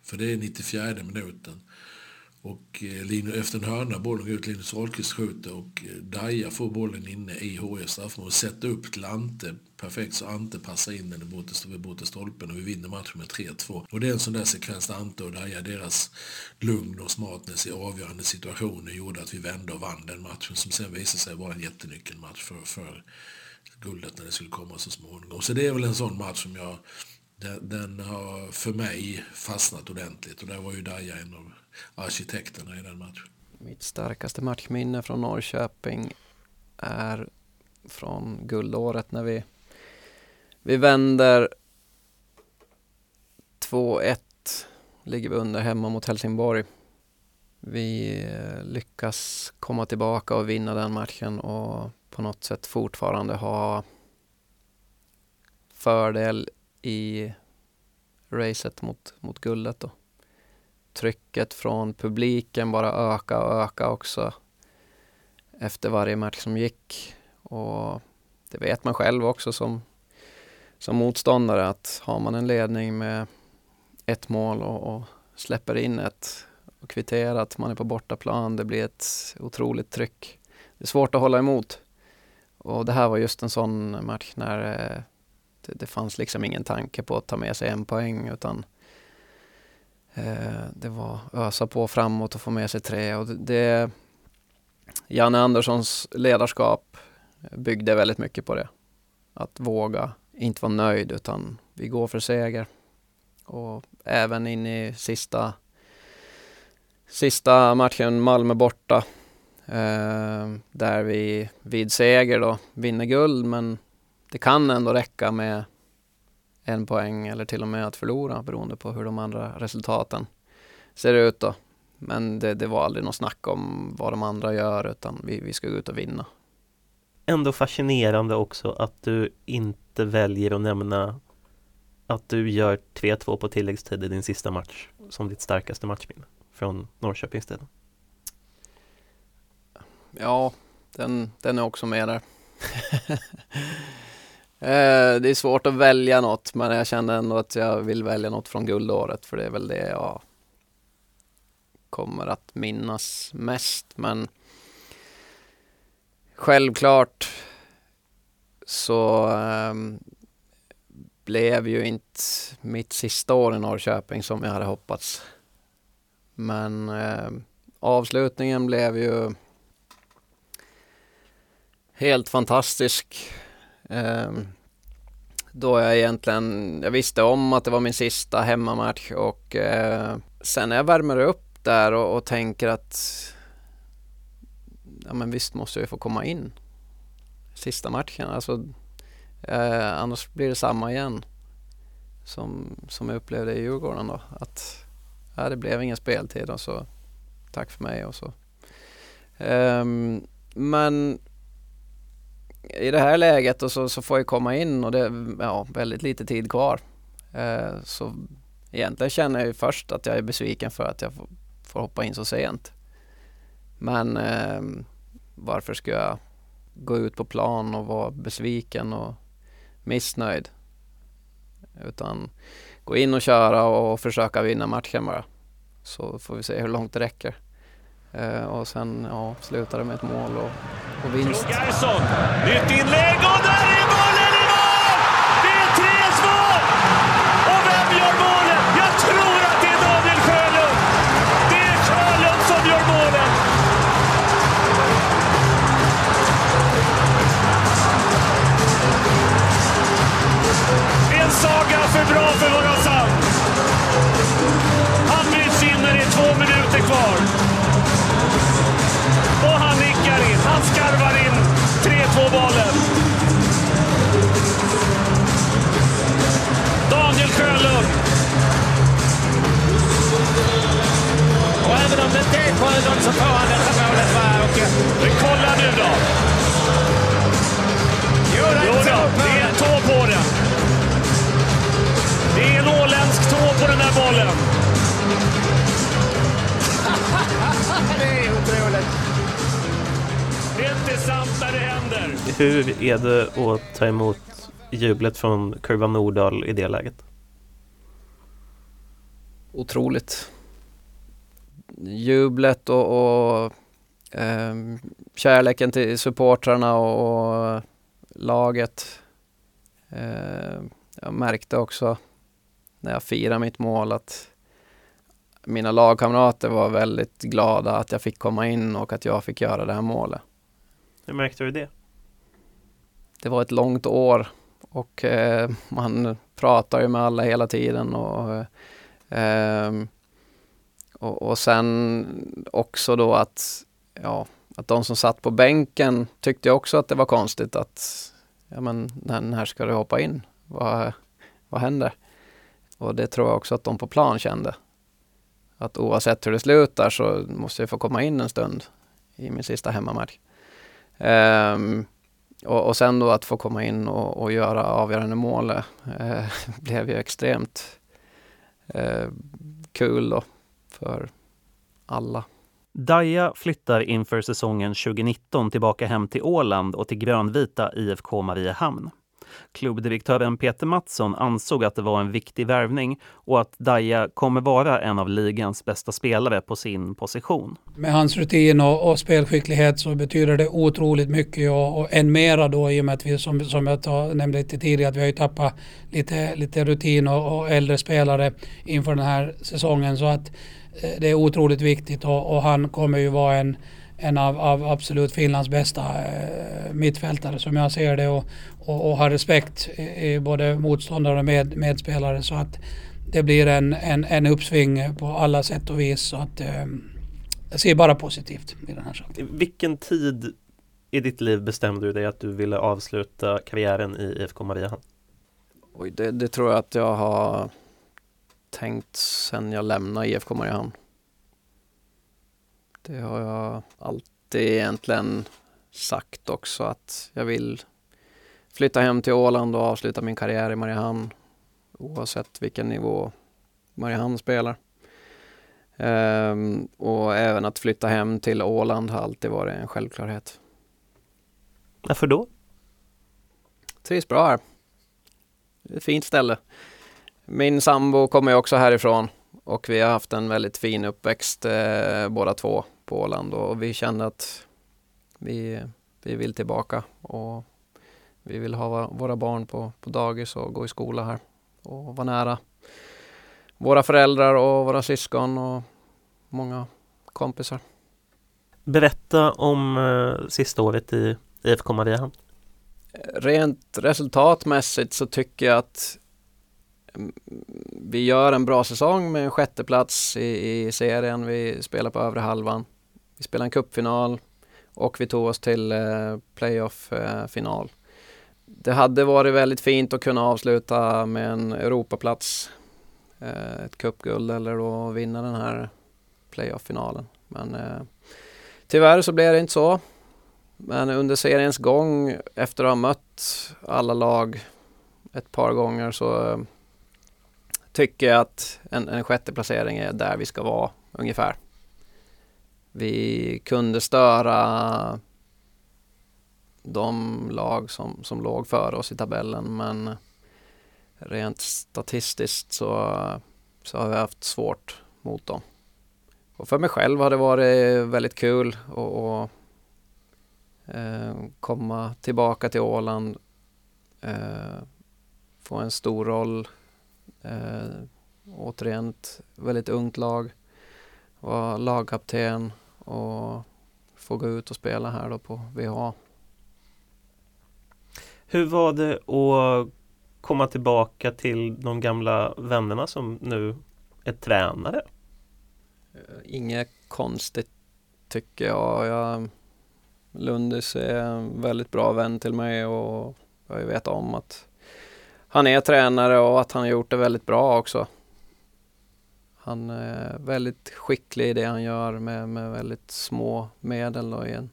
för det är 94 minuten. Och eh, efter en hörna, bollen går ut, Linus Wahlqvist skjuter och eh, Daja får bollen inne i HIFs straffområde sätter upp till Ante perfekt så Ante passar in den vid bortre stolpen och vi vinner matchen med 3-2. Och det är en sån där sekvens där Ante och Daja, deras lugn och smartness i avgörande situationer gjorde att vi vände och vann den matchen som sen visade sig vara en jättenyckelmatch för, för guldet när det skulle komma så småningom. Så det är väl en sån match som jag den, den, har för mig fastnat ordentligt och där var ju Daja en av arkitekterna i den matchen. Mitt starkaste matchminne från Norrköping är från guldåret när vi, vi vänder 2-1, ligger vi under hemma mot Helsingborg. Vi eh, lyckas komma tillbaka och vinna den matchen och på något sätt fortfarande ha fördel i racet mot, mot guldet. Då. Trycket från publiken bara öka och öka också efter varje match som gick. Och det vet man själv också som, som motståndare att har man en ledning med ett mål och, och släpper in ett och kvitterar att man är på bortaplan, det blir ett otroligt tryck. Det är svårt att hålla emot. Och det här var just en sån match när eh, det, det fanns liksom ingen tanke på att ta med sig en poäng utan Eh, det var ösa på framåt och få med sig tre. Och det, det Janne Anderssons ledarskap byggde väldigt mycket på det. Att våga, inte vara nöjd utan vi går för seger. Och även in i sista, sista matchen, Malmö borta, eh, där vi vid seger då vinner guld men det kan ändå räcka med en poäng eller till och med att förlora beroende på hur de andra resultaten ser ut då. Men det, det var aldrig något snack om vad de andra gör utan vi, vi ska gå ut och vinna. Ändå fascinerande också att du inte väljer att nämna att du gör 3-2 på tilläggstid i din sista match som ditt starkaste matchminne från Norrköpingstiden. Ja, den, den är också med där. Eh, det är svårt att välja något men jag känner ändå att jag vill välja något från guldåret för det är väl det jag kommer att minnas mest. Men självklart så ehm, blev ju inte mitt sista år i Norrköping som jag hade hoppats. Men ehm, avslutningen blev ju helt fantastisk. Ehm, då jag egentligen, jag visste om att det var min sista hemmamatch och eh, sen när jag värmer upp där och, och tänker att ja men visst måste jag få komma in sista matchen. Alltså, eh, annars blir det samma igen som, som jag upplevde i Djurgården då. Att ja, det blev ingen speltid och så tack för mig och så. Eh, men i det här läget och så, så får jag komma in och det är ja, väldigt lite tid kvar. Eh, så egentligen känner jag ju först att jag är besviken för att jag får, får hoppa in så sent. Men eh, varför ska jag gå ut på plan och vara besviken och missnöjd? Utan gå in och köra och försöka vinna matchen bara. Så får vi se hur långt det räcker. Eh, och sen ja, slutar det med ett mål och, och vinst. Nytt inlägg och där är bollen i mål! Det är 3-2! Och vem gör målet? Jag tror att det är Daniel Sjölund! Det är Sjölund som gör målet! En saga för bra för våra om det inte är Sjölund så får han detta målet va, Åke? Men kolla nu då. Jo, det är en tå på den. Det är en åländsk tå på den där bollen. det är otroligt. Det är det är sant när det händer. Hur är det att ta emot jublet från Kurva Nordahl i det läget? Otroligt. Jublet och, och eh, kärleken till supportrarna och, och laget. Eh, jag märkte också när jag firade mitt mål att mina lagkamrater var väldigt glada att jag fick komma in och att jag fick göra det här målet. Hur märkte du det? Det var ett långt år och eh, man pratar ju med alla hela tiden och, eh, och, och sen också då att, ja, att de som satt på bänken tyckte också att det var konstigt att ja men när ska du hoppa in? Vad, vad händer? Och det tror jag också att de på plan kände. Att oavsett hur det slutar så måste jag få komma in en stund i min sista hemmamatch. Um, och, och, sen då att få komma in och, och göra avgörande mål eh, blev ju extremt eh, kul då för alla. Daja flyttar inför säsongen 2019 tillbaka hem till Åland och till grönvita IFK Mariehamn. Klubbdirektören Peter Mattsson ansåg att det var en viktig värvning och att Daja kommer vara en av ligans bästa spelare på sin position. Med hans rutin och, och spelskicklighet så betyder det otroligt mycket och, och än mera då i och med att vi som, som jag ta, nämnde lite tidigare att vi har ju tappat lite, lite rutin och, och äldre spelare inför den här säsongen så att det är otroligt viktigt och, och han kommer ju vara en en av, av absolut Finlands bästa eh, mittfältare som jag ser det och, och, och har respekt i både motståndare och med, medspelare så att det blir en, en, en uppsving på alla sätt och vis så att eh, jag ser bara positivt i den här saken. Vilken tid i ditt liv bestämde du dig att du ville avsluta karriären i IFK Mariehamn? Oj, det, det, tror jag att jag har tänkt sen jag lämnade IFK Mariehamn. Det har jag alltid egentligen sagt också att jag vill flytta hem till Åland och avsluta min karriär i Mariehamn oavsett vilken nivå Mariehamn spelar. Um, och även att flytta hem till Åland har alltid varit en självklarhet. Varför då? Trivs bra här. Det är ett fint ställe. Min sambo kommer också härifrån och vi har haft en väldigt fin uppväxt eh, båda två på Åland och vi kände att vi, vi vill tillbaka och vi vill ha våra barn på, på dagis och gå i skola här och vara nära våra föräldrar och våra syskon och många kompisar. Berätta om eh, sista året i IFK Mariehamn. Rent resultatmässigt så tycker jag att vi gör en bra säsong med en sjätteplats i, i serien. Vi spelar på övre halvan. Vi spelar en cupfinal och vi tog oss till eh, playoff-final. Eh, det hade varit väldigt fint att kunna avsluta med en Europaplats, eh, ett cupguld eller då vinna den här playoff-finalen. Men eh, tyvärr så blev det inte så. Men under seriens gång, efter att ha mött alla lag ett par gånger så eh, tycker jag att en, en sjätte placering är där vi ska vara ungefär. Vi kunde störa de lag som, som låg före oss i tabellen men rent statistiskt så, så har vi haft svårt mot dem. Och för mig själv har det varit väldigt kul att eh, komma tillbaka till Åland, eh, få en stor roll. Eh, återigen ett väldigt ungt lag, vara lagkapten och få gå ut och spela här då på VH. Hur var det att komma tillbaka till de gamla vännerna som nu är tränare? Eh, inget konstigt tycker jag. jag Lundis är en väldigt bra vän till mig och jag vet om att han är tränare och att han har gjort det väldigt bra också. Han är väldigt skicklig i det han gör med, med väldigt små medel och i en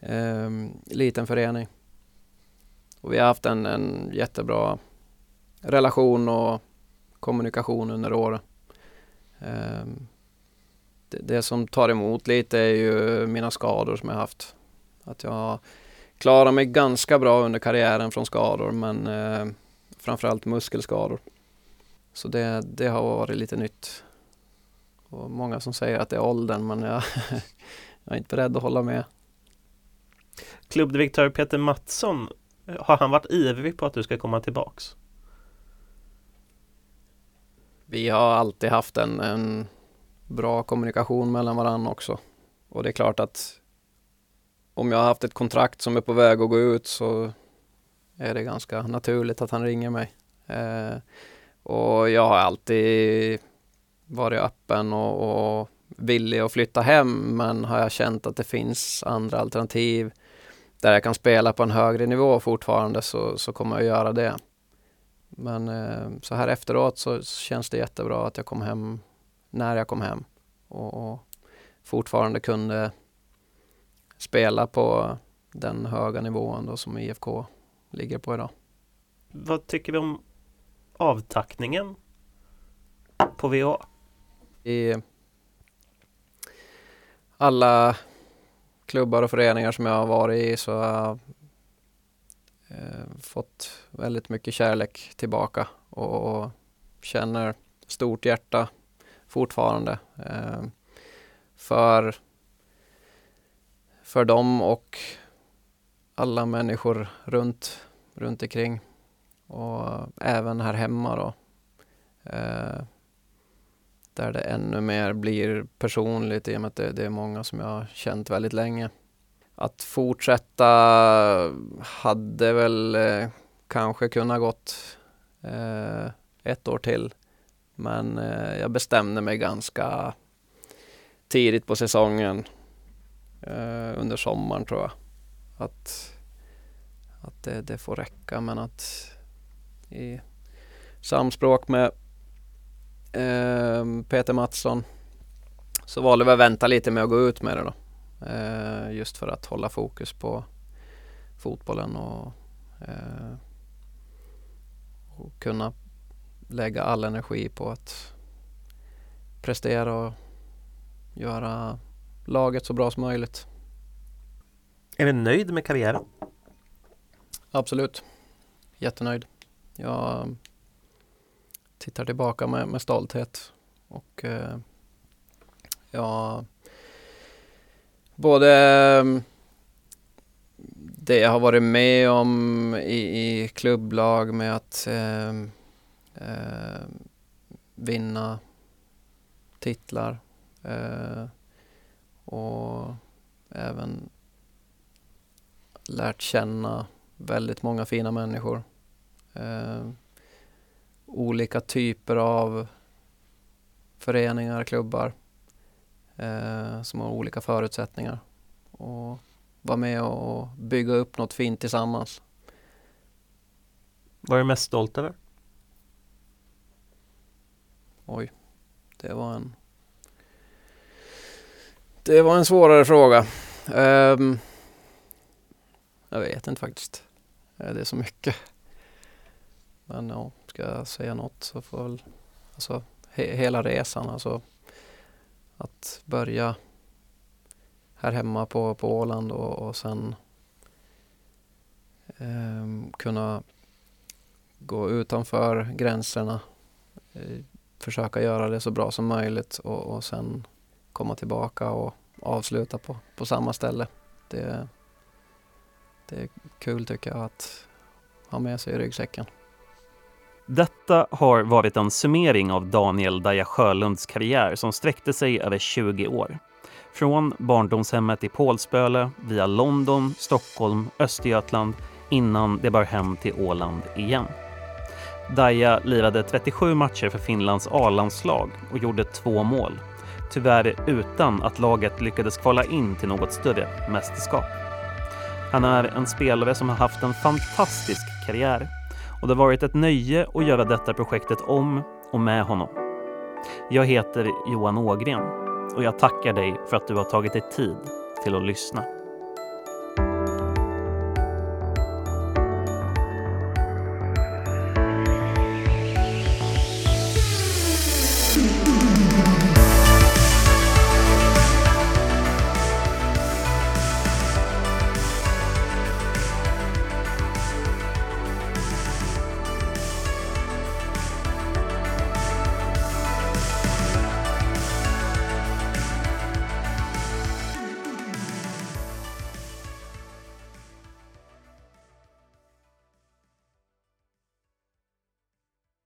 eh, liten förening. Och vi har haft en, en jättebra relation och kommunikation under åren. Eh, det, det, som tar emot lite är ju mina skador som jag haft. Att jag klarar mig ganska bra under karriären från skador men eh, framförallt muskelskador. Så det, det har varit lite nytt. Och många som säger att det är åldern men jag, jag är inte beredd att hålla med. Klubbdirektör Peter Mattsson, har han varit ivrig på att du ska komma tillbaks? Vi har alltid haft en, en bra kommunikation mellan varandra också. Och det är klart att om jag har haft ett kontrakt som är på väg att gå ut så är det ganska naturligt att han ringer mig. Eh, och jag har alltid varit öppen och, och villig att flytta hem men har jag känt att det finns andra alternativ där jag kan spela på en högre nivå fortfarande så, så kommer jag göra det. Men eh, så här efteråt så känns det jättebra att jag kom hem när jag kom hem och, och fortfarande kunde spela på den höga nivån då som IFK ligger på idag. Vad tycker vi om avtackningen på VA? I alla klubbar och föreningar som jag har varit i så har jag eh, fått väldigt mycket kärlek tillbaka och, och känner stort hjärta fortfarande eh, för, för dem och alla människor runt, runt omkring och även här hemma då. Eh, där det ännu mer blir personligt i och med att det, det, är många som jag har känt väldigt länge. Att fortsätta hade väl eh, kanske kunnat gått eh, ett år till. Men eh, jag bestämde mig ganska tidigt på säsongen eh, under sommaren tror jag. Att, att det, det får räcka men att i samspråk med eh, Peter Mattsson så valde vi att vänta lite med att gå ut med det då. Eh, just för att hålla fokus på fotbollen och, eh, och kunna lägga all energi på att prestera och göra laget så bra som möjligt. Är du nöjd med karriären? Absolut. Jättenöjd. Jag tittar tillbaka med, med stolthet och eh, jag både mm, det jag har varit med om i, i klubblag med att eh, eh, vinna titlar eh, och även lärt känna väldigt många fina människor. Eh, olika typer av föreningar, klubbar eh, som har olika förutsättningar. Och vara med och bygga upp något fint tillsammans. Vad är du mest stolt över? Oj, det var en Det var en svårare fråga. Um, jag vet inte faktiskt. Eh, det är så mycket. Men ja, ska jag säga något så får väl alltså he hela resan alltså att börja här hemma på, på Åland och, och sen eh, kunna gå utanför gränserna, eh, försöka göra det så bra som möjligt och, och sen komma tillbaka och avsluta på, på samma ställe. Det, det är kul tycker jag att ha med sig i ryggsäcken. Detta har varit en summering av Daniel Daja Sjölunds karriär som sträckte sig över 20 år. Från barndomshemmet i Pålsböle via London, Stockholm, Östergötland innan det bar hem till Åland igen. Daja lirade 37 matcher för Finlands A-landslag och gjorde två mål. Tyvärr utan att laget lyckades kvala in till något större mästerskap. Han är en spelare som har haft en fantastisk karriär och det har varit ett nöje att göra detta projektet om och med honom. Jag heter Johan Ågren och jag tackar dig för att du har tagit dig tid till att lyssna.